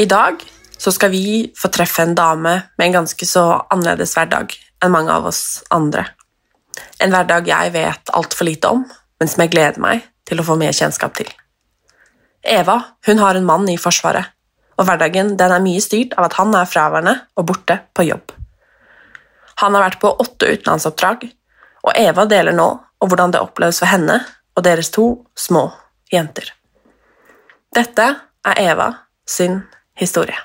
I dag så skal vi få treffe en dame med en ganske så annerledes hverdag enn mange av oss andre. En hverdag jeg vet altfor lite om, men som jeg gleder meg til å få mer kjennskap til. Eva hun har en mann i Forsvaret, og hverdagen den er mye styrt av at han er fraværende og borte på jobb. Han har vært på åtte utenlandsoppdrag, og Eva deler nå om hvordan det oppleves for henne og deres to små jenter. Dette er Eva sin historie.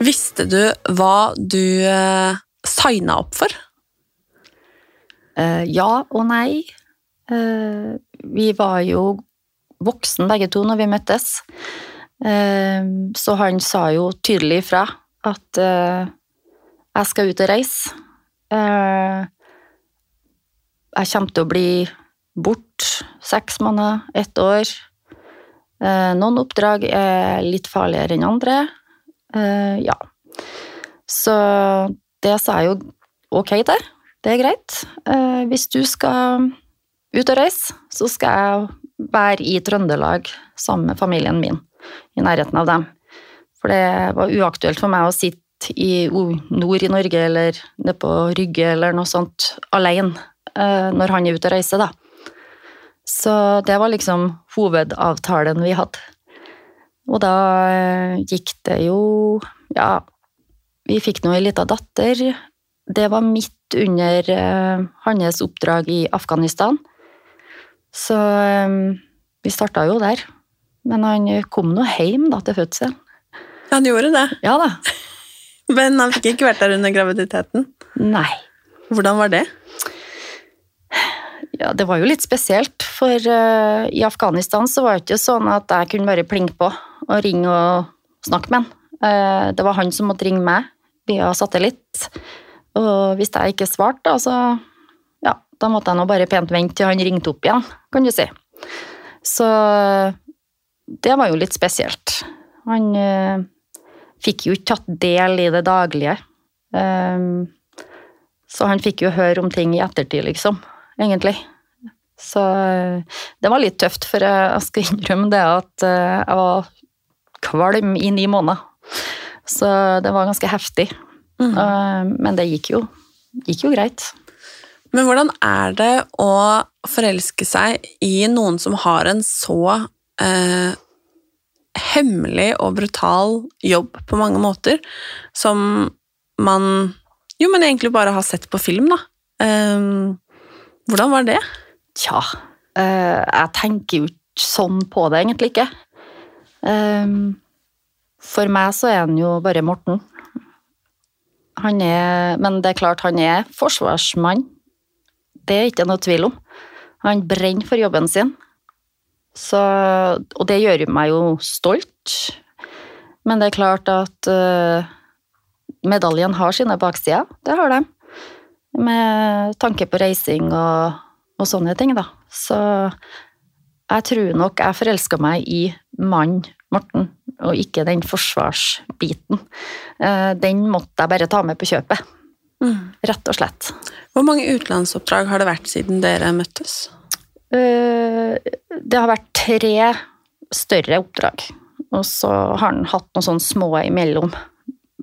Visste du hva du uh, signa opp for? Eh, ja og nei. Eh, vi var jo voksen begge to når vi møttes. Eh, så han sa jo tydelig ifra at eh, jeg skal ut og reise. Eh, jeg kommer til å bli bort seks måneder, ett år. Eh, noen oppdrag er litt farligere enn andre. Eh, ja. Så det sa jeg jo ok til. Det er greit. Eh, hvis du skal ut og reise, så skal jeg være i Trøndelag sammen med familien min, i nærheten av dem. For det var uaktuelt for meg å sitte i nord i Norge eller nede på Rygge eller noe sånt alene når han er ute og reiser, da. Så det var liksom hovedavtalen vi hadde. Og da eh, gikk det jo Ja, vi fikk nå ei lita datter. Det var midt under eh, hans oppdrag i Afghanistan. Så eh, vi starta jo der. Men han kom nå hjem da til fødselen. Han gjorde det, Ja da. men han fikk ikke vært der under graviditeten. Nei. Hvordan var det? Ja, det var jo litt spesielt, for uh, i Afghanistan så var det ikke sånn at jeg kunne bare plinge på og ringe og snakke med han. Uh, det var han som måtte ringe meg via satellitt. Og hvis jeg ikke svarte, da, så ja, da måtte jeg nå bare pent vente til han ringte opp igjen, kan du si. Så det var jo litt spesielt. Han uh, fikk jo ikke tatt del i det daglige. Eh, så han fikk jo høre om ting i ettertid, liksom, egentlig. Så eh, det var litt tøft, for jeg skal innrømme det at eh, jeg var kvalm i ni måneder. Så det var ganske heftig. Mm. Men det gikk jo, gikk jo greit. Men hvordan er det å forelske seg i noen som har en så eh, hemmelig og brutal jobb på mange måter, som man jo, men egentlig bare har sett på film, da? Eh, hvordan var det? Tja, eh, jeg tenker jo ikke sånn på det egentlig ikke. Eh, For meg så er han jo bare Morten. Han er, men det er klart han er forsvarsmann. Det er ikke noe tvil om. Han brenner for jobben sin. Så, og det gjør meg jo stolt. Men det er klart at eh, medaljen har sine baksider. Det har de. Med tanke på reising og, og sånne ting, da. Så jeg tror nok jeg forelska meg i mannen Morten, og ikke den forsvarsbiten. Eh, Den måtte jeg bare ta med på kjøpet. Rett og slett. Hvor mange utenlandsoppdrag har det vært siden dere møttes? Eh, Det har vært tre større oppdrag, og så har han hatt noen sånne små imellom.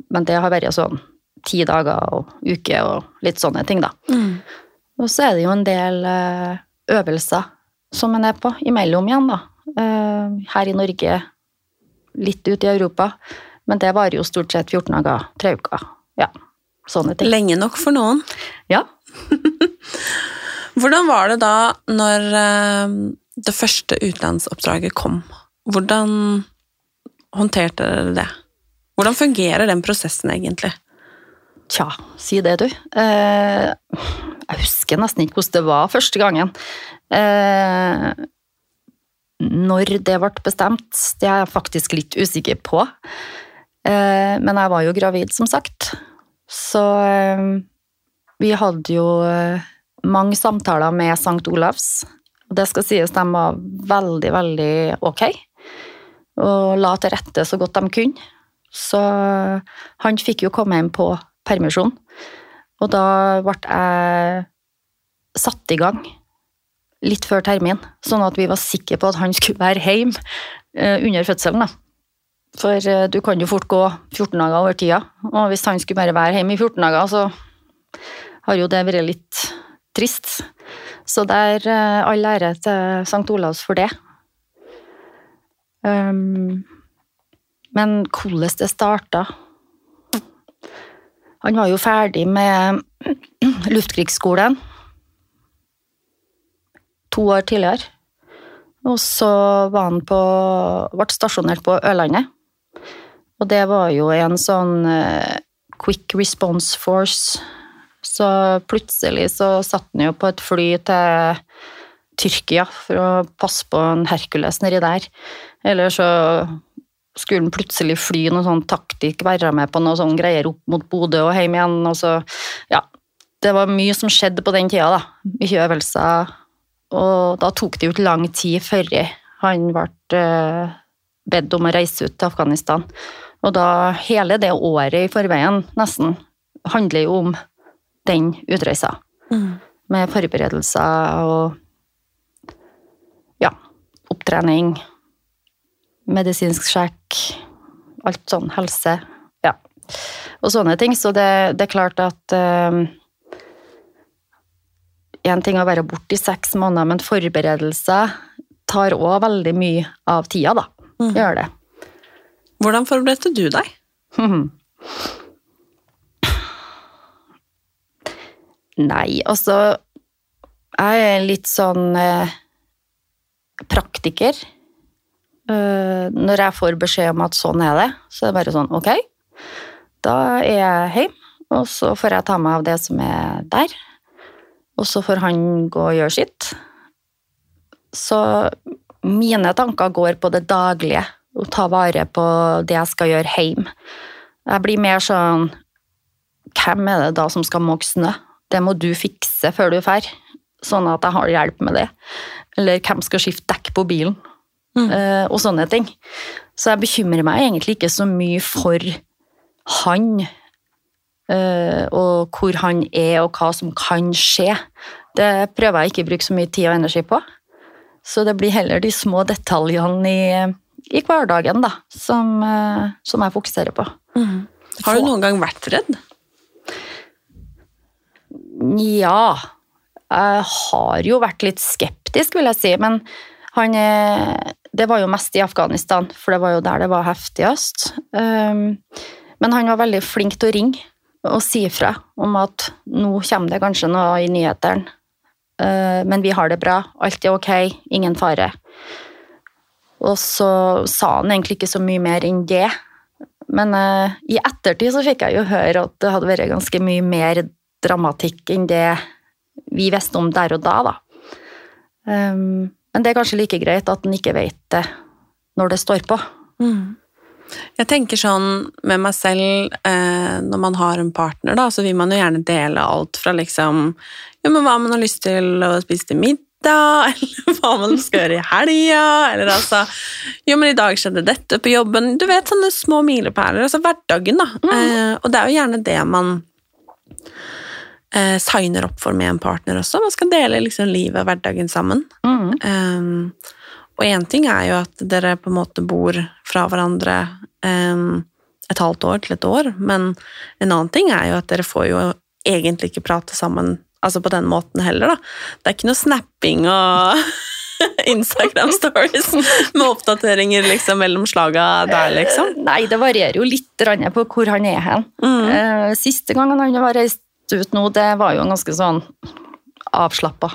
men det har vært sånn ti dager og uke og litt sånne ting, da. Og så er det jo en del eh, øvelser som en er på imellom igjen, da. Eh, her i Norge, litt ut i Europa. Men det varer jo stort sett 14 dager, tre uker. Ja, sånne ting. Lenge nok for noen. Ja. Hvordan var det da når eh, det første utenlandsoppdraget kom? Hvordan håndterte dere det? Hvordan fungerer den prosessen egentlig? Tja, si det, du. Eh, jeg husker nesten ikke hvordan det var første gangen. Eh, når det ble bestemt, det er jeg faktisk litt usikker på. Eh, men jeg var jo gravid, som sagt. Så vi hadde jo mange samtaler med St. Olavs. Og det skal sies, de var veldig, veldig ok. Og la til rette så godt de kunne. Så han fikk jo komme hjem på permisjon. Og da ble jeg satt i gang litt før termin, sånn at vi var sikre på at han skulle være hjemme eh, under fødselen. For eh, du kan jo fort gå 14 dager over tida, og hvis han skulle bare være hjemme i 14 dager, så har jo det vært litt trist. Så der eh, all ære til St. Olavs for det. Um, men hvordan det starta Han var jo ferdig med luftkrigsskolen to år tidligere. Og så var han på ble stasjonert på Ørlandet. Og det var jo en sånn eh, quick response force. Så plutselig så satt han jo på et fly til Tyrkia for å passe på en Hercules nedi der. Eller så skulle han plutselig fly noe sånn taktikk, være med på noe sånn greier opp mot Bodø og hjem igjen. Og så, ja, det var mye som skjedde på den tida, da. Mye øvelser. Og da tok det jo ikke lang tid før han ble eh, bedt om å reise ut til Afghanistan. Og da hele det året i forveien, nesten, handler jo om den utreisa. Med forberedelser og ja, opptrening, medisinsk sjekk, alt sånn helse, ja. Og sånne ting. Så det, det er klart at Én en ting å være borte i seks måneder, men forberedelser tar òg veldig mye av tida, da. Gjør det. Hvordan forberedte du deg? Nei, altså Jeg er litt sånn eh, praktiker. Eh, når jeg får beskjed om at sånn er det, så er det bare sånn ok, da er jeg hjemme, og så får jeg ta meg av det som er der. Og så får han gå og gjøre sitt. Så mine tanker går på det daglige, å ta vare på det jeg skal gjøre hjemme. Jeg blir mer sånn Hvem er det da som skal måke snø? Det må du fikse før du drar, sånn at jeg har hjelp med det. Eller hvem skal skifte dekk på bilen? Eh, og sånne ting. Så jeg bekymrer meg egentlig ikke så mye for han, eh, og hvor han er, og hva som kan skje. Det prøver jeg ikke å bruke så mye tid og energi på. Så det blir heller de små detaljene i, i hverdagen da, som, eh, som jeg fokuserer på. Har du noen gang vært redd? Ja, jeg har jo vært litt skeptisk, vil jeg si, men han er, Det var jo mest i Afghanistan, for det var jo der det var heftigst. Um, men han var veldig flink til å ringe og si ifra om at nå kommer det kanskje noe i nyhetene, uh, men vi har det bra, alt er ok, ingen fare. Og så sa han egentlig ikke så mye mer enn det. Men eh, i ettertid så fikk jeg jo høre at det hadde vært ganske mye mer dramatikk enn det vi visste om der og da, da. Um, men det er kanskje like greit at en ikke vet det når det står på. Jeg tenker sånn med meg selv, eh, når man har en partner, da, så vil man jo gjerne dele alt fra liksom Jo, men hva man har lyst til å spise til middag, eller hva man skal gjøre i helga, eller altså Jo, men i dag skjedde dette på jobben. Du vet, sånne små milepæler. Altså hverdagen, da. Eh, og det er jo gjerne det man eh, signer opp for med en partner også. Man skal dele liksom livet og hverdagen sammen. Um, og én ting er jo at dere på en måte bor fra hverandre um, et halvt år til et år, men en annen ting er jo at dere får jo egentlig ikke prate sammen altså på den måten heller, da. Det er ikke noe snapping og Instagram stories med oppdateringer liksom mellom slaga der, liksom. Nei, det varierer jo litt på hvor han er hen. Mm. Eh, Siste gangen han var reist ut nå, det var jo en ganske sånn avslappa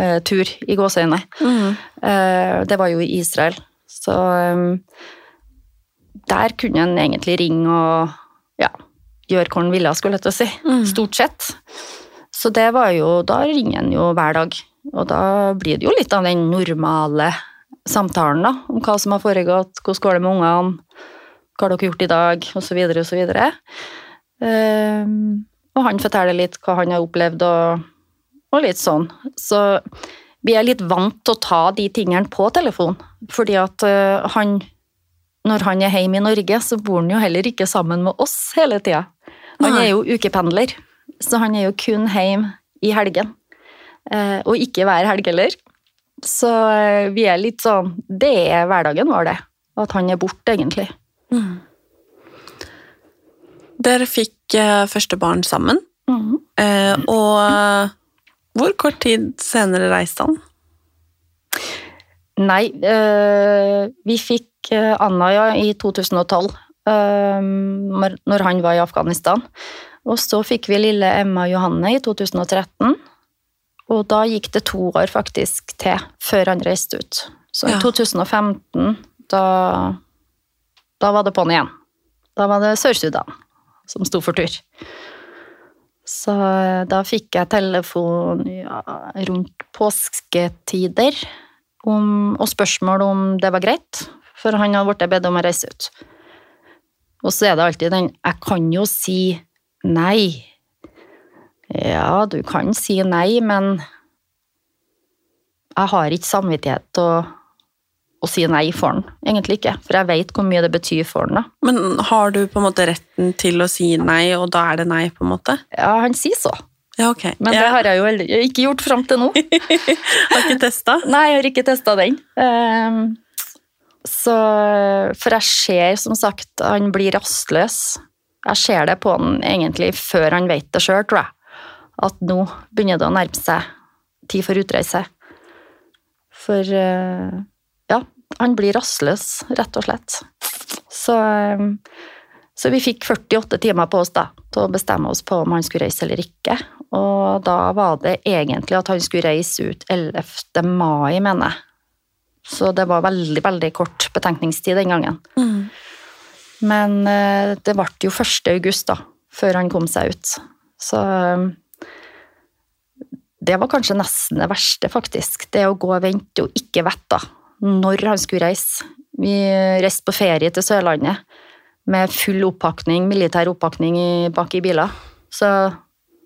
eh, tur, i gåseøyne. Mm. Eh, det var jo i Israel, så um, der kunne en egentlig ringe og ja, gjøre hva en ville, skulle jeg til å si. Mm. Stort sett. Så det var jo Da ringer en jo hver dag. Og da blir det jo litt av den normale samtalen, da, om hva som har foregått, hvordan går det med ungene, hva har dere gjort i dag, osv., osv. Um, og han forteller litt hva han har opplevd, og, og litt sånn. Så vi er litt vant til å ta de tingene på telefon, fordi at eh, han Når han er hjemme i Norge, så bor han jo heller ikke sammen med oss hele tida. Han er jo ukependler, så han er jo kun hjemme i helgen. Eh, og ikke hver helg heller. Så eh, vi er litt sånn Det er hverdagen vår, det. At han er borte, egentlig. Dere fikk eh, første barn sammen, Mhm. eh, og hvor kort tid senere reiste han? Nei, eh, vi fikk Anna ja, i 2012, eh, når når han var i Afghanistan. Og så fikk vi lille Emma Johanne i 2013. Og da gikk det to år faktisk til før han reiste ut. Så i Ja. 2015, da, da var det på'n igjen. Da var det Sør-Sudan som sto for tur. Så eh, da fikk jeg telefon ja, rundt påsketider om, og spørsmål om det var greit, for han hadde blitt bedt om å reise ut. Og så er det alltid den Jeg kan jo si nei. Ja, du kan si nei, men jeg har ikke samvittighet til å, å si nei for han. Egentlig ikke, for jeg vet hvor mye det betyr for han. da. Men har du på en måte retten til å si nei, og da er det nei, på en måte? Ja, han sier så, Ja, ok. men det har jeg jo ikke gjort fram til nå. Har ikke testa? Nei, jeg har ikke testa den. Ehm, så For jeg ser som sagt han blir rastløs. Jeg ser det på han egentlig før han vet det sjøl, tror jeg. At nå begynner det å nærme seg tid for utreise. For eh, ja, han blir rastløs, rett og slett. Så, ehm, så vi fikk 48 timer på oss da, til å bestemme oss på om han skulle reise eller ikke. Og da var det egentlig at han skulle reise ut 11. mai, mener jeg. Så det var veldig, veldig kort betenkningstid den gangen. Mm. Men eh, det ble jo 1. august, da, før han kom seg ut. Så eh, det var kanskje nesten det verste, faktisk. Det å gå og vente og ikke vite når han skulle reise. Vi reiste på ferie til Sørlandet med full oppakning, militær oppakning bak i biler. Så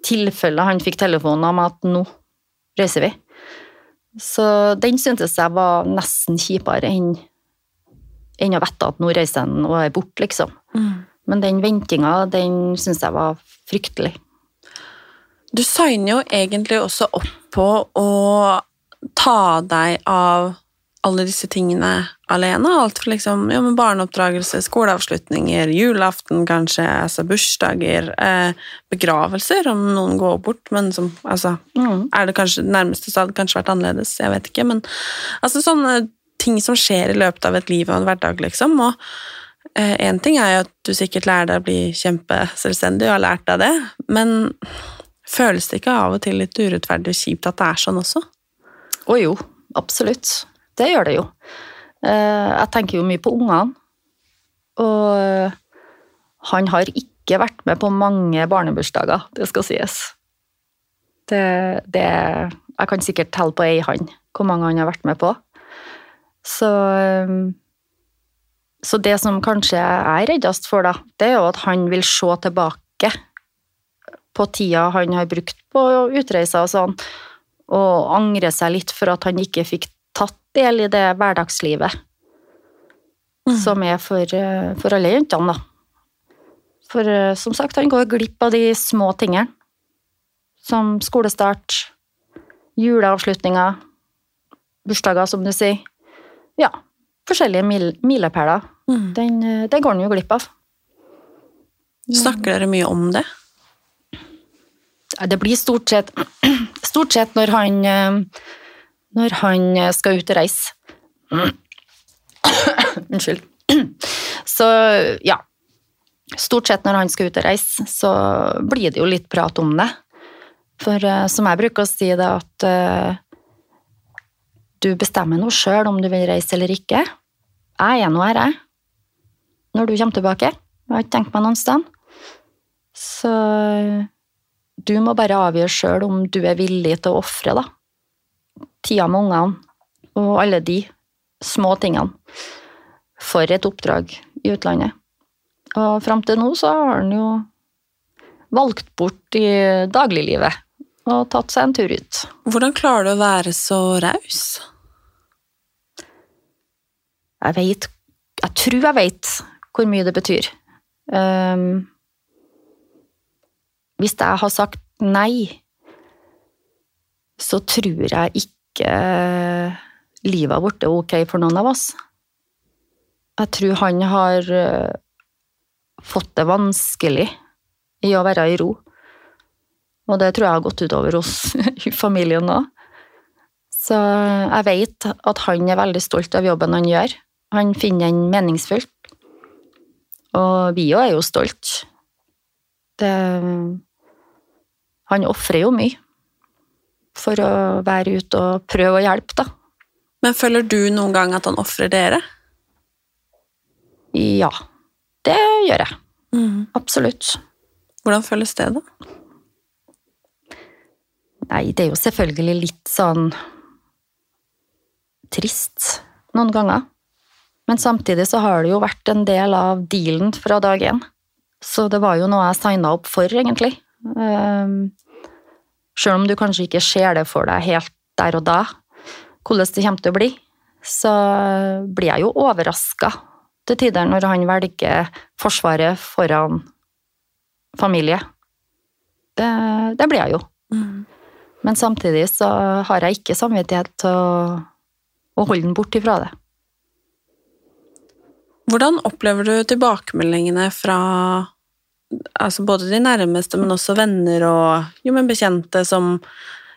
tilfelle han fikk telefonen om at nå reiser vi. Så den syntes jeg var nesten kjipere enn enn å vite at nå reiser han og er borte, liksom. Mm. Men den ventinga, den syns jeg var fryktelig. Du signer jo egentlig også opp på å ta deg av alle disse tingene alene. Alt fra liksom, ja, men barneoppdragelse, skoleavslutninger, julaften kanskje, altså bursdager, eh, begravelser, om noen går bort, men som altså, Mm. Er det kanskje det nærmeste, så hadde det kanskje vært annerledes, jeg vet ikke, men altså sånne ting som skjer i løpet av et liv og en hverdag, liksom, og én ting er jo at du sikkert lærer deg å bli kjempeselvstendig og har lært deg det, men føles det ikke av og til litt urettferdig og kjipt at det er sånn også? Å jo, absolutt. Det gjør det jo. Eh, Jeg tenker jo mye på ungene. Og han har ikke vært med på mange barnebursdager, det skal sies. Det, det Jeg kan sikkert telle på ei hånd hvor mange han har vært med på. Så eh, Så det som kanskje jeg er reddest for, da, det er jo at han vil se tilbake på tida han har brukt på utreiser og sånn, og angre seg litt for at han ikke fikk del i det hverdagslivet som er for, eh, for alle jentene, da. For eh, som sagt, han går glipp av de små tingene. Som skolestart, juleavslutninger, bursdager, som du sier. Ja, forskjellige mil milepæler. Mm. Den, eh, det går han jo glipp av. Snakker dere mye om det? Det blir stort sett, stort sett når han når han skal ut og reise. Unnskyld. Så ja. Stort sett når han skal ut og reise, så blir det jo litt prat om det. For eh, som jeg bruker å si det, at uh, du bestemmer nå sjøl om du vil reise eller ikke. Jeg er nå her, jeg. Når du kommer tilbake. Jeg har ikke tenkt meg noen sted. Så du må bare avgjøre sjøl om du er villig til å ofre, da. Tida med ungene og alle de små tingene for et oppdrag i utlandet. Og fram til nå så har han jo valgt bort i dagliglivet og tatt seg en tur ut. Hvordan klarer du å være så raus? Jeg vet Jeg tror jeg vet hvor mye det betyr. Um, hvis jeg har sagt nei, så tror jeg ikke livet har blitt ok for noen av oss. Jeg tror han har eh, fått det vanskelig i å være i ro. Og det tror jeg har gått utover i familien nå. Så jeg vet at han er veldig stolt av jobben han gjør. Han finner den meningsfull. Og vi òg er jo stolt. Han ofrer jo mye for å være ute og prøve å hjelpe, da. Men føler du noen gang at han ofrer dere? Ja, det gjør jeg. Absolutt. Hvordan føles det, da? Nei, det er jo selvfølgelig litt sånn trist noen ganger. Men samtidig så har det jo vært en del av dealen fra dag én. Så det var jo noe jeg signa opp for, egentlig. Um, Sjøl om du kanskje ikke ser det for deg helt der og da, hvordan det kommer til å bli, så blir jeg jo overraska til tider når han velger Forsvaret foran familie. Det, det blir jeg jo. Men samtidig så har jeg ikke samvittighet til å, å holde den bort ifra det. Hvordan opplever du tilbakemeldingene fra altså både de nærmeste, men også venner og jo, men bekjente som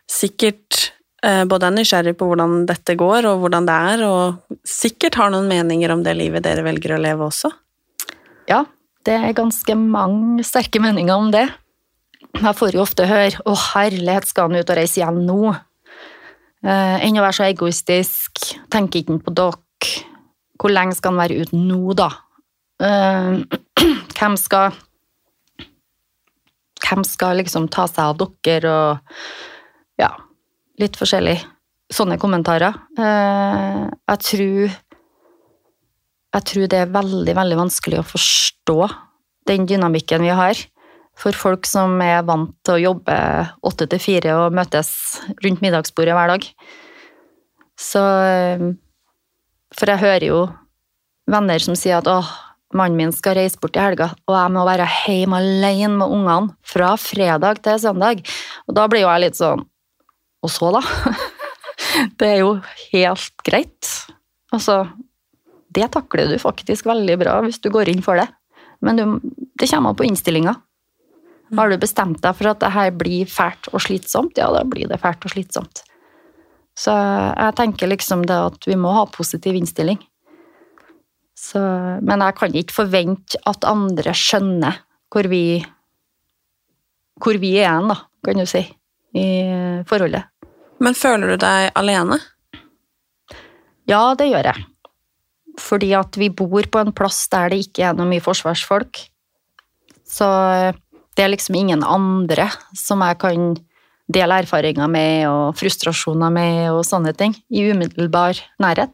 sikkert eh, både er nysgjerrig på hvordan dette går, og hvordan det er, og sikkert har noen meninger om det livet dere velger å leve også? Ja, det er ganske mange sterke meninger om det. Jeg får jo ofte høre 'Å, herlighet, skal han ut og reise igjen nå?' Eh, Enn å være så egoistisk. Tenker ikke på dere? Hvor lenge skal han være ute nå, da? Eh, hvem skal Hvem skal liksom ta seg av dere, og ja, litt forskjellig. Sånne kommentarer. Eh, jeg tror Jeg tror det er veldig, veldig vanskelig å forstå den dynamikken vi har. For folk som er vant til å jobbe åtte til fire og møtes rundt middagsbordet hver dag. Så For jeg hører jo venner som sier at åh, mannen min skal reise bort i helga, og jeg må være hjemme alene med ungene fra fredag til søndag. Og da blir jo jeg litt sånn Og så, da? Det er jo helt greit. Altså, det takler du faktisk veldig bra hvis du går inn for det. Men du, det kommer an på innstillinga. Har du bestemt deg for at det her blir fælt og slitsomt, ja, da blir det fælt og slitsomt. Så jeg tenker liksom det at vi må ha positiv innstilling. Så, men jeg kan ikke forvente at andre skjønner hvor vi hvor vi er hen, da, kan du si, i forholdet. Men føler du deg alene? Ja, det gjør jeg. Fordi at vi bor på en plass der det ikke er noe mye forsvarsfolk. Så det er liksom ingen andre som jeg kan dele erfaringer med og frustrasjoner med og sånne ting, i umiddelbar nærhet.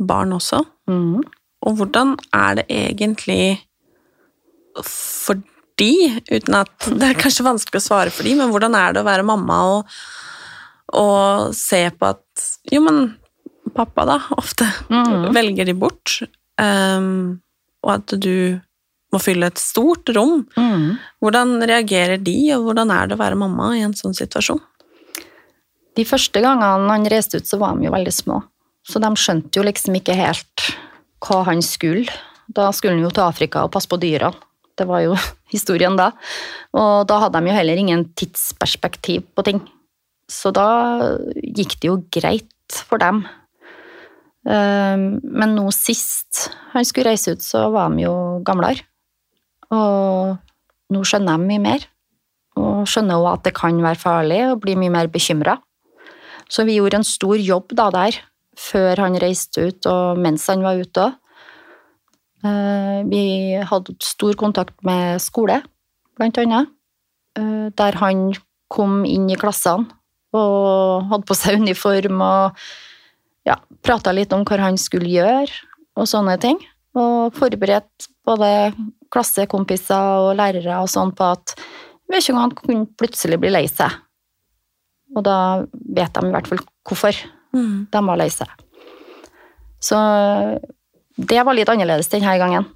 barn også. Og hvordan er det egentlig for de, uten at Det er kanskje vanskelig å svare for de, men hvordan er det å være mamma og, og se på at Jo, men pappa, da, ofte velger de bort. Um, og at du må fylle et stort rom. Hvordan reagerer de, og hvordan er det å være mamma i en sånn situasjon? De første gangene han reiste ut, så var de jo veldig små. Så de skjønte jo liksom ikke helt hva han skulle. Da skulle han jo til Afrika og passe på dyra. Det var jo historien da. Og da hadde de jo heller ingen tidsperspektiv på ting. Så da gikk det jo greit for dem. Ehm, Men nå sist han skulle reise ut, så var de jo gamlere. Og nå skjønner de mye mer. Og skjønner òg at det kan være farlig, og blir mye mer bekymra. Så vi gjorde en stor jobb da der, før han reiste ut, og mens han var ute òg. Vi hadde stor kontakt med skole, blant annet. Eh, Der han kom inn i klassene og hadde på seg uniform og ja, prata litt om hva han skulle gjøre, og sånne ting. Og forberedt både klassekompiser og lærere og sånn på at han kunne plutselig bli lei seg. Og da vet de i hvert fall hvorfor de var lei. Så det var litt annerledes denne gangen.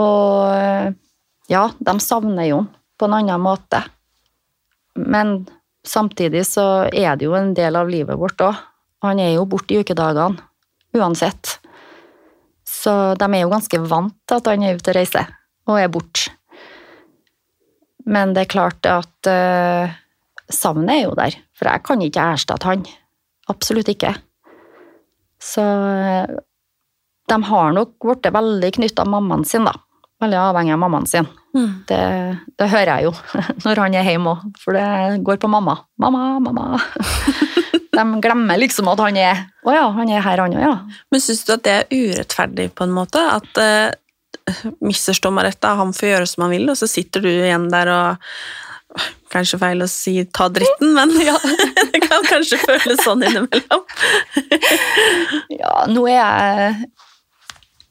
Og ja, de savner jo på en annen måte. Men samtidig så er det jo en del av livet vårt òg. Han er jo borte i ukedagene uansett. Så de er jo ganske vant til at han er ute og reiser, og er borte. Men det er klart at uh, savnet er jo der, for jeg kan ikke erstatte han. Absolutt ikke. Så eh, de har nok blitt veldig knytta av mammaen sin, da. Veldig avhengig av mammaen sin. Det, det hører jeg jo når han er hjemme òg, for det går på mamma. Mamma, mamma. De glemmer liksom at han er Å ja, han er her, han òg, ja. Men syns du at det er urettferdig på en måte? At uh, misforstå meg rett, han får gjøre som han vil, og så sitter du igjen der og Kanskje feil å si 'ta dritten', men ja, det kan kanskje føles sånn innimellom. Ja, nå er jeg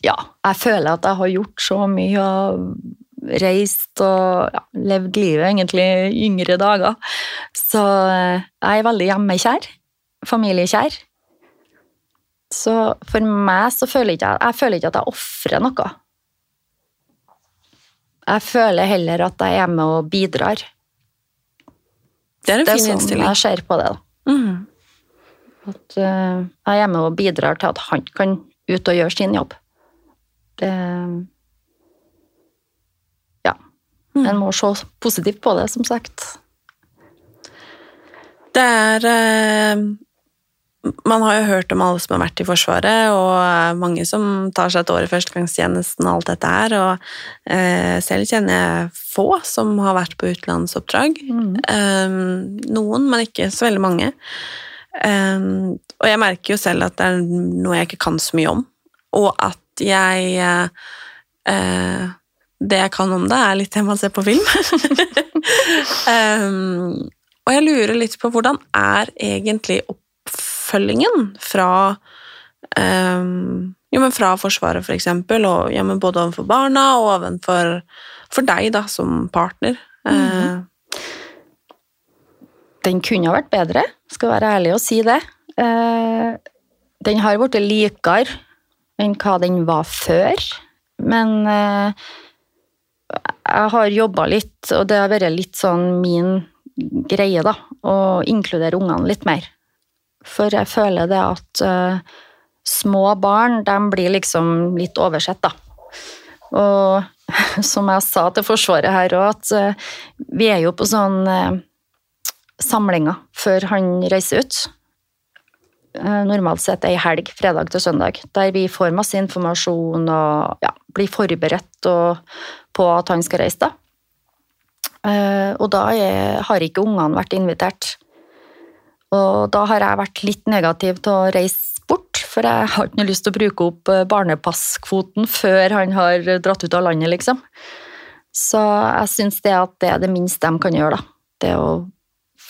Ja, jeg føler at jeg har gjort så mye og reist og ja, levd livet egentlig yngre dager. Så eh, jeg er veldig hjemmekjær. Familiekjær. Så for meg så føler ikke jeg Jeg føler ikke at jeg ofrer noe. Jeg føler heller at jeg er med og bidrar. Det er en Det er fin sånn innstilling. jeg ser på det. da. Mm. At uh, jeg er med og bidrar til at han kan ut og gjøre sin jobb. Det Ja. En må se positivt på det, som sagt. Det er eh, Man har jo hørt om alle som har vært i Forsvaret, og mange som tar seg et år i førstegangstjenesten og alt dette her. Og eh, selv kjenner jeg få som har vært på utenlandsoppdrag. Eh, noen, men ikke så veldig mange. Eh, og jeg merker jo selv at det er noe jeg ikke kan så mye om, og at jeg eh, Det jeg kan om det, er litt det man ser på film. um, og jeg lurer litt på hvordan er egentlig oppfølgingen fra um, jo, men fra Forsvaret, for eksempel, og ja, men både overfor barna og overfor for deg da, som partner. Eh, Den kunne ha vært bedre, skal være ærlig og si det. Uh, Den har blitt likere enn hva den var før, men uh, jeg har jobba litt, og det har vært litt sånn min greie, da, å inkludere ungene litt mer. For jeg føler det at uh, små barn, de blir liksom litt oversett, da. Og som jeg sa til Forsvaret her òg, at uh, vi er jo på sånn uh, samlinger før han reiser ut. Normalt sett ei helg, fredag til søndag, der vi får masse informasjon og ja, blir forberedt og, på at han skal reise. da. Og da er, har ikke ungene vært invitert. Og da har jeg vært litt negativ til å reise bort, for jeg har ikke lyst til å bruke opp eh, barnepasskvoten før han har dratt ut av landet, liksom. Så jeg syns det at det er det minste de kan gjøre, da. Det å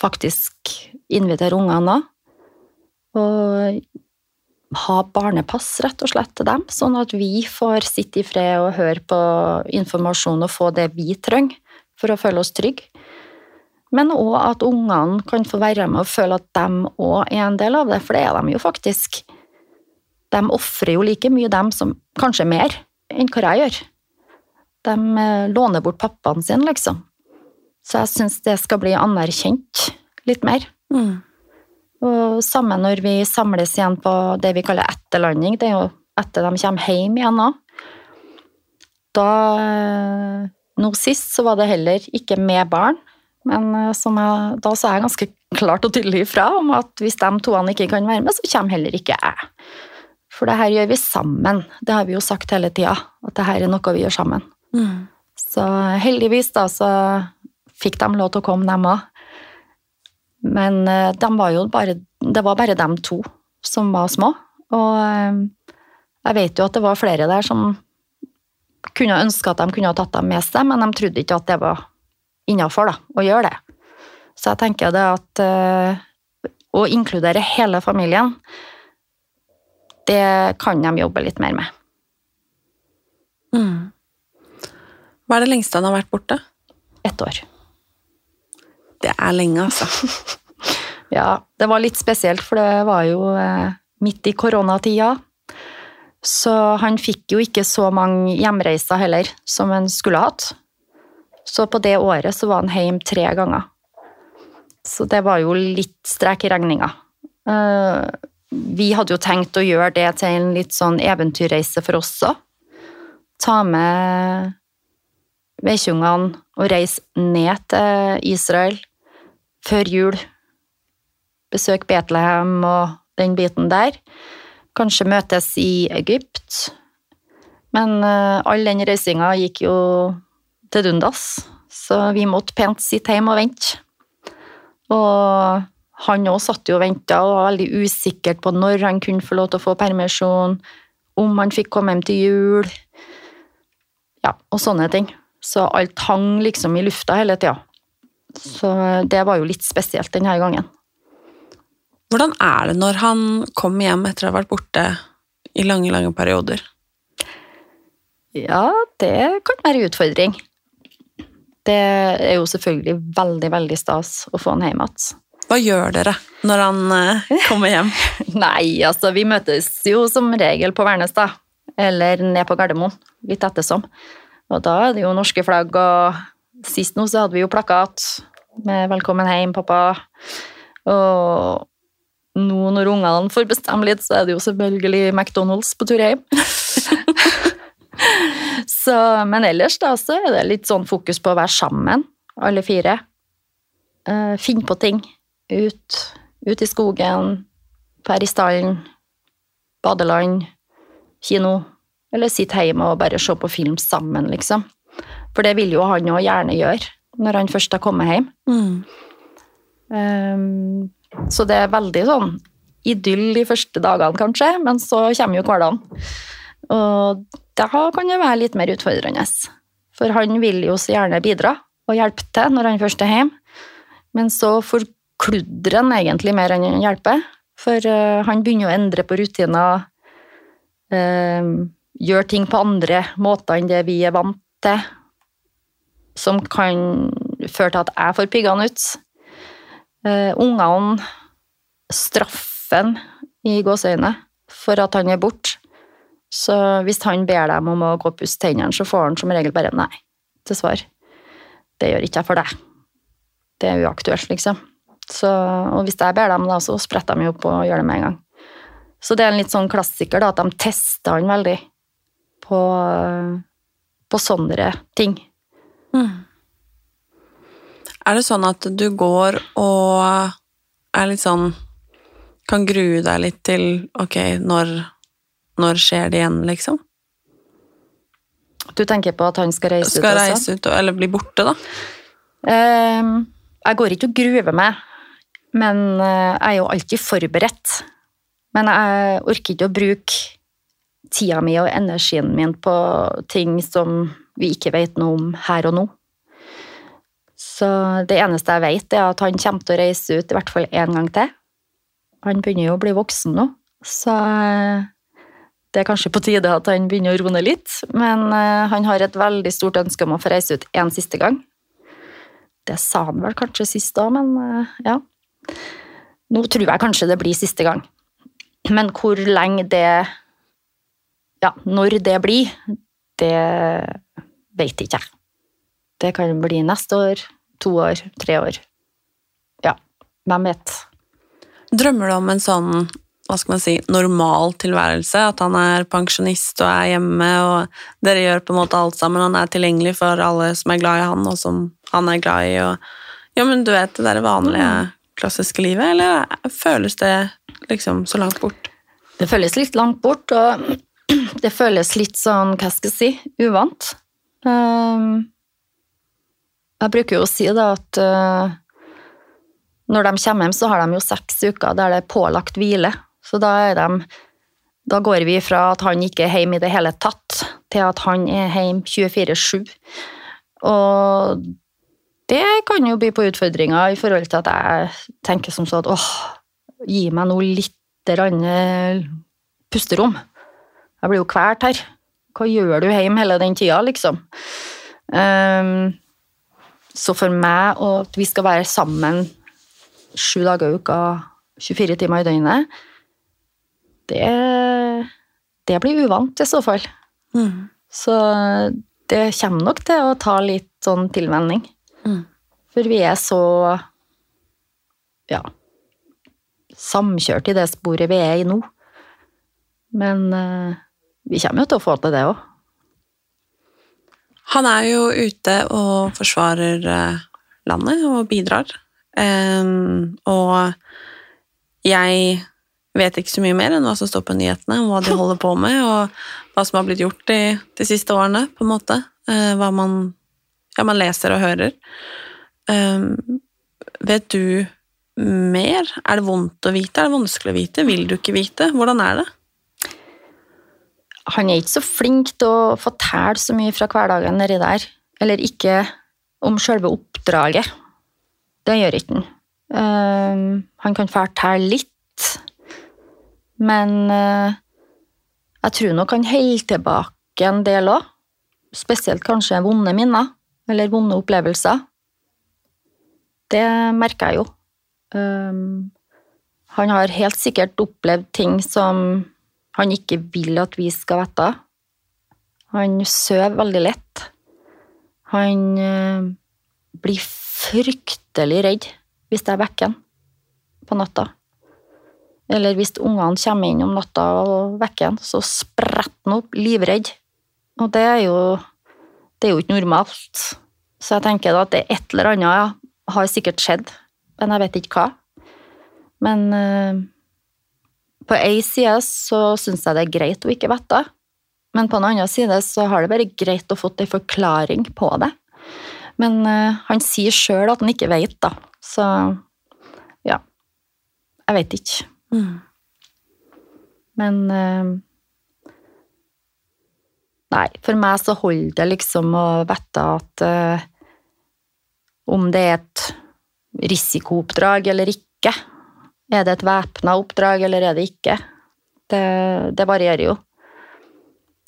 faktisk invitere ungene da. Og ha barnepass, rett og slett, til dem, sånn at vi får sitte i fred og høre på informasjon og få det vi trenger for å føle oss trygge. Men òg at ungene kan få være med og føle at de òg er en del av det, for det er de jo faktisk. De ofrer jo like mye, dem som kanskje mer enn hva jeg gjør. De eh, låner bort pappaen sin, liksom. Så jeg syns det skal bli anerkjent litt mer. Mm. Og sammen når vi samles igjen på det vi kaller etterlanding, det er jo etter de kommer hjem igjen òg. Da eh, Nå sist så var det heller ikke med barn, men eh, som jeg, da sa jeg ganske klart og tydelig ifra om at hvis de toene ikke kan være med, så kommer heller ikke jeg. For det her gjør vi sammen. Det har vi jo sagt hele tida, at det her er noe vi gjør sammen. Mm. Så heldigvis da så fikk de lov til å komme, dem òg. Men eh, de var jo bare, det var bare dem to som var små. Og eh, jeg vet jo at det var flere der som kunne ønske at de kunne ha tatt dem med seg, men de trodde ikke at det var innafor å gjøre det. Så jeg tenker det at eh, å inkludere hele familien, det kan de jobbe litt mer med. Mm. Hva er det lengste han har vært borte? Ett år. Det er lenge, altså. Ja, det var litt spesielt, for det var jo eh, midt i koronatida. Så han fikk jo ikke så mange hjemreiser heller som han skulle hatt. Så på det året så var han hjemme tre ganger. Så det var jo litt strek i regninga. Eh, vi hadde jo tenkt å gjøre det til en litt sånn eventyrreise for oss òg. Ta med vedkjungene og reise ned til Israel før jul. Besøke Betlehem og den biten der. Kanskje møtes i Egypt. Men eh, all den reisinga gikk jo til dundas, så vi måtte pent sitte hjemme og vente. Og han òg satt jo og venta og var veldig usikker på når han kunne få lov til å få permisjon, om han fikk komme hjem til jul, ja, og sånne ting. Så alt hang liksom i lufta hele tida. Så det var jo litt spesielt denne gangen. Hvordan er det når han kommer hjem etter å ha vært borte i lange, lange perioder? Ja, det kan være en utfordring. Det er jo selvfølgelig veldig, veldig stas å få han hjem igjen. Hva gjør dere når han eh, kommer hjem? Nei, altså, vi møtes jo som regel på Værnes, da. Eller ned på Gardermoen, litt ettersom. Og da er det jo norske flagg, og sist nå så hadde vi jo plakat med 'Velkommen hjem, pappa'. Og nå når ungene får bestemme litt, så er det jo selvfølgelig McDonald's på tur hjem. så, men ellers da, så er det litt sånn fokus på å være sammen, alle fire. Uh, Finne på ting. Ut, ut i skogen, være i stallen, badeland, kino. Eller sitte hjemme og bare se på film sammen, liksom. For det vil jo han òg gjerne gjøre når han først har kommet hjem. Mm. Um, så det er veldig sånn idyll de første dagene, kanskje, men så kommer jo hverdagen. Og da kan det være litt mer utfordrende. For han vil jo så gjerne bidra og hjelpe til når han først er hjemme, men så forkludrer han egentlig mer enn han hjelper. For uh, han begynner å endre på rutiner, uh, gjør ting på andre måter enn det vi er vant til, som kan føre til at jeg får piggene ut. Uh, ungene straffer han i gåseøyne for at han er borte. Så hvis han ber dem om å gå og pusse tennene, så får han som regel bare nei til svar. Det gjør ikke jeg for deg. Det er uaktuelt, liksom. Så, og hvis jeg ber dem, da, så spretter de opp og gjør det med en gang. Så det er en litt sånn klassiker, da, at de tester han veldig på på sånne ting. Er det sånn at du går og er litt sånn Kan grue deg litt til Ok, når, når skjer det igjen, liksom? Du tenker på at han skal reise Skal ut også? reise ut, og- eller bli borte, da? Ehm, jeg går ikke og gruver meg, men eh, jeg er jo alltid forberedt. Men jeg orker ikke å bruke tida mi og energien min på ting som vi ikke vet noe om her og nå. Så det eneste jeg vet, er at han kommer til å reise ut i hvert fall én gang til. Han begynner jo å bli voksen nå, så eh, det er kanskje på tide at han begynner å roe ned litt. Men eh, han har et veldig stort ønske om å få reise ut en siste gang. Det sa han vel kanskje sist òg, men eh, ja. Nå tror jeg kanskje det blir siste gang. Men hvor lenge det Ja, når det blir, det vet ikke jeg. Det kan bli neste år, to år, tre år. Ja, hvem vet. Drømmer du om en sånn hva skal man si, normal tilværelse? At han er pensjonist og er hjemme, og dere gjør på en måte alt sammen. Han er tilgjengelig for alle som er glad i han, og som han er glad i. Og, ja, men du vet, det der vanlige, klassiske livet, eller føles det liksom så langt bort? Det føles litt langt bort, og det føles litt sånn, hva skal jeg si, uvant. Ehm, Jeg bruker jo å si da at eh, når de kommer hjem, så har de jo seks uker der det er pålagt hvile. Så da er de Da går vi fra at han ikke er hjemme i det hele tatt, til at han er hjemme 24-7. Og det kan jo by på utfordringer i forhold til at jeg tenker som så at åh, gi meg nå litt eh, pusterom. Jeg blir jo kvalt her. Hva gjør du hjemme hele den tida, liksom? Um, så for meg, og at vi skal være sammen sju dager i uka, 24 timer i døgnet, det, det blir uvant i så fall. Så det kommer nok til å ta litt sånn tilvenning. Mm. For vi er så ja, samkjørt i det sporet vi er i nå. Men eh, vi kommer jo til å få til det òg. Han er jo ute og forsvarer eh, landet og bidrar. Og jeg vet ikke så mye mer enn hva som står på nyhetene, om hva de holder på med, og hva som har blitt gjort de, de siste årene, på en måte. Eh, hva man, ja, man leser og hører. Em, vet du mer? Er det vondt å vite? Er det vanskelig å vite? Vil du ikke vite? Hvordan er det? Han er ikke så flink til å fortelle så mye fra hverdagen nedi der. Eller ikke om selve oppdraget. Det gjør ikke han. Um, han kan fortelle litt, men eh, jeg tror nok han holder tilbake en del òg. Spesielt kanskje vonde minner, eller vonde opplevelser. Det merker jeg jo. Um, han har helt sikkert opplevd ting som han ikke vil at vi skal vite. Han sover veldig lett. Han uh, blir fryktelig redd hvis jeg vekker han på natta. Eller hvis ungene kommer inn om natta og vekker han, så spretter han opp, livredd. Og det er jo, det er jo ikke normalt. Så jeg tenker da at det er et eller annet ja, har sikkert skjedd, men jeg vet ikke hva. Men eh, på ei side så syns jeg det er greit å ikke vite, men på en annen side så har det vært greit å få en forklaring på det. Men eh, han sier sjøl at han ikke vet, da. Så ja. Jeg vet ikke. Men uh, Nei, for meg så holder det liksom å vite at uh, om det er et risikooppdrag eller ikke. Er det et væpna oppdrag, eller er det ikke? Det, det varierer jo.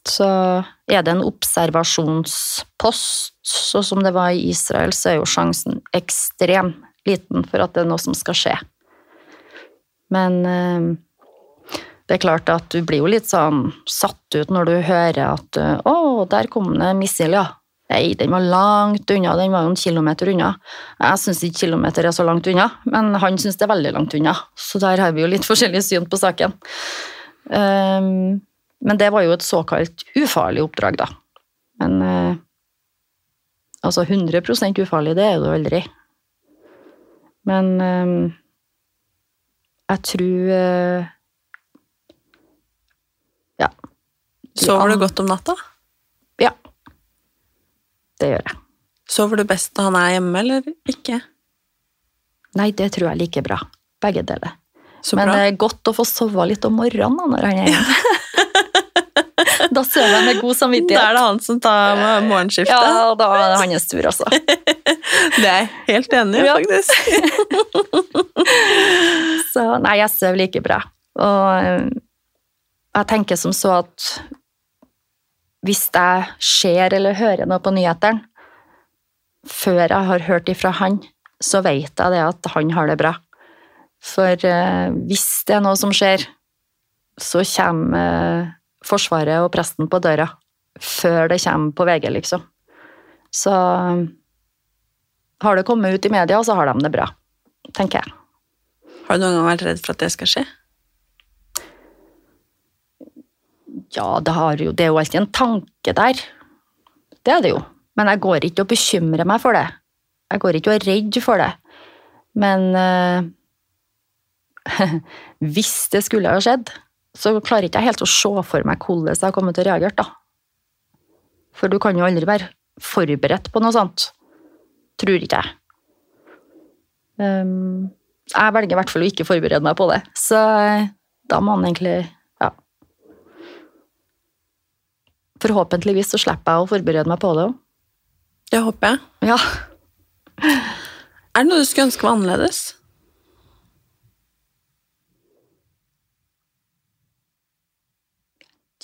Så er det en observasjonspost, sånn som det var i Israel, så er jo sjansen ekstremt liten for at det er noe som skal skje. Men eh, det er klart at du blir jo litt sånn satt ut når du hører at å, der kom det missil, ja. Nei, den var langt unna, den var jo en kilometer unna. Jeg syns ikke kilometer er så langt unna, men han syns det er veldig langt unna. Så der har vi jo litt forskjellig syn på saken. Um, men det var jo et såkalt ufarlig oppdrag, da. Men uh, altså 100 ufarlig, det er jo aldri. Men eh, jeg tror eh, Ja. Sover du godt om natta? Ja. Det gjør jeg. Sover du best når han er hjemme, eller ikke? Nei, det tror jeg like bra. Begge deler. Så Men bra. det er godt å få sove litt om morgenen når han er hjemme. da sover jeg med god samvittighet. Da er det han som tar morgenskiftet. Ja, da er det hans tur, altså. Det er jeg helt enig i, Ja. faktisk. Så nei, jeg sover like bra. Og eh, jeg tenker som så at hvis jeg ser eller hører noe på nyhetene, før jeg har hørt ifra han, så vet jeg det at han har det bra. For eh, hvis det er noe som skjer, så kommer eh, Forsvaret og presten på døra før det kommer på VG, liksom. Så har det kommet ut i media, så har de det bra, tenker jeg. Har du noen gang vært redd for at det skal skje? Ja, det, har jo, det er jo alltid en tanke der. Det er det jo. Men jeg går ikke og bekymrer meg for det. Jeg går ikke og er redd for det. Men eh, hvis det skulle ha skjedd, så klarer ikke jeg helt å se for meg hvordan jeg har kommet til å reagere, da. For du kan jo aldri være forberedt på noe sånt. Tror ikke jeg. Um, jeg velger i hvert fall å ikke forberede meg på det. Så eh, da må han egentlig ja, Forhåpentligvis så slipper jeg å forberede meg på det òg. Det håper jeg. Ja. Er det noe du skulle ønske var annerledes?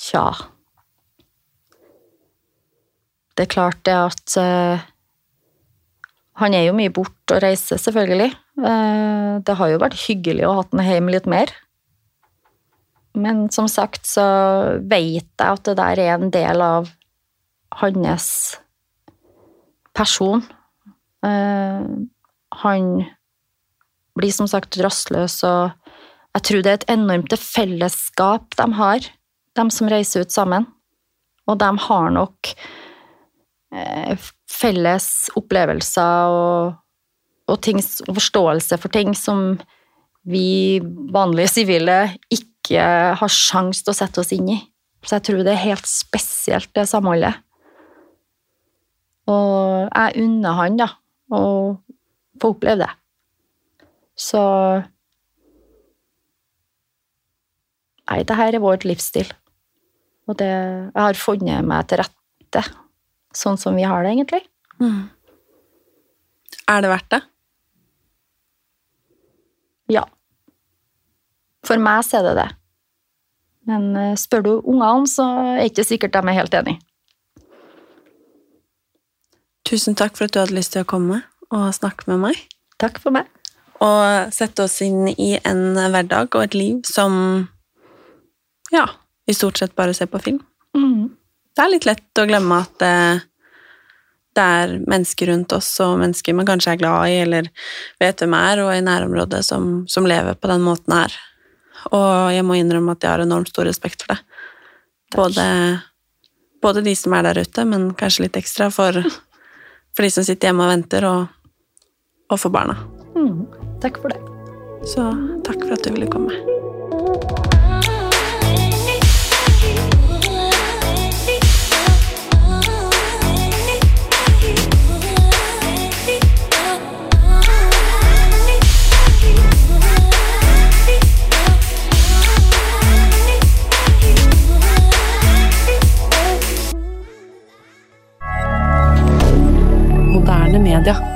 Tja Det er klart det at uh, Han er jo mye borte og reiser, selvfølgelig. Uh, det har jo vært hyggelig å ha han hjemme litt mer. Men som sagt så vet jeg at det der er en del av hans person. Uh, han blir som sagt rastløs, og jeg tror det er et enormt fellesskap de har, de som reiser ut sammen. Og de har nok eh, felles opplevelser og, og, ting, og forståelse for ting som vi vanlige sivile ikke har sjanse til å sette oss inn i. Så jeg tror det er helt spesielt, det samholdet. Og jeg unner han, da, å få oppleve det. Så Nei, det her er vår livsstil. Og det Jeg har funnet meg til rette sånn som vi har det, egentlig. Er det verdt det? Ja. For meg så er det det. Men eh, spør du ungene, så er det ikke sikkert de er helt enig. Tusen takk for at du hadde lyst til å komme og snakke med meg. Takk for meg. Og sette oss inn i en hverdag og et liv som ja, vi stort sett bare ser på film. Mm. Det er litt lett å glemme at det, det er mennesker rundt oss, og mennesker man kanskje er glad i, eller vet hvem er, og i nærområdet som, som lever på den måten her. Og jeg må innrømme at jeg har enormt stor respekt for det. Både, både de som er der ute, men kanskje litt ekstra for, for de som sitter hjemme og venter, og, og for barna. Mm. Takk for det. Så takk for at du ville komme. Moderne media.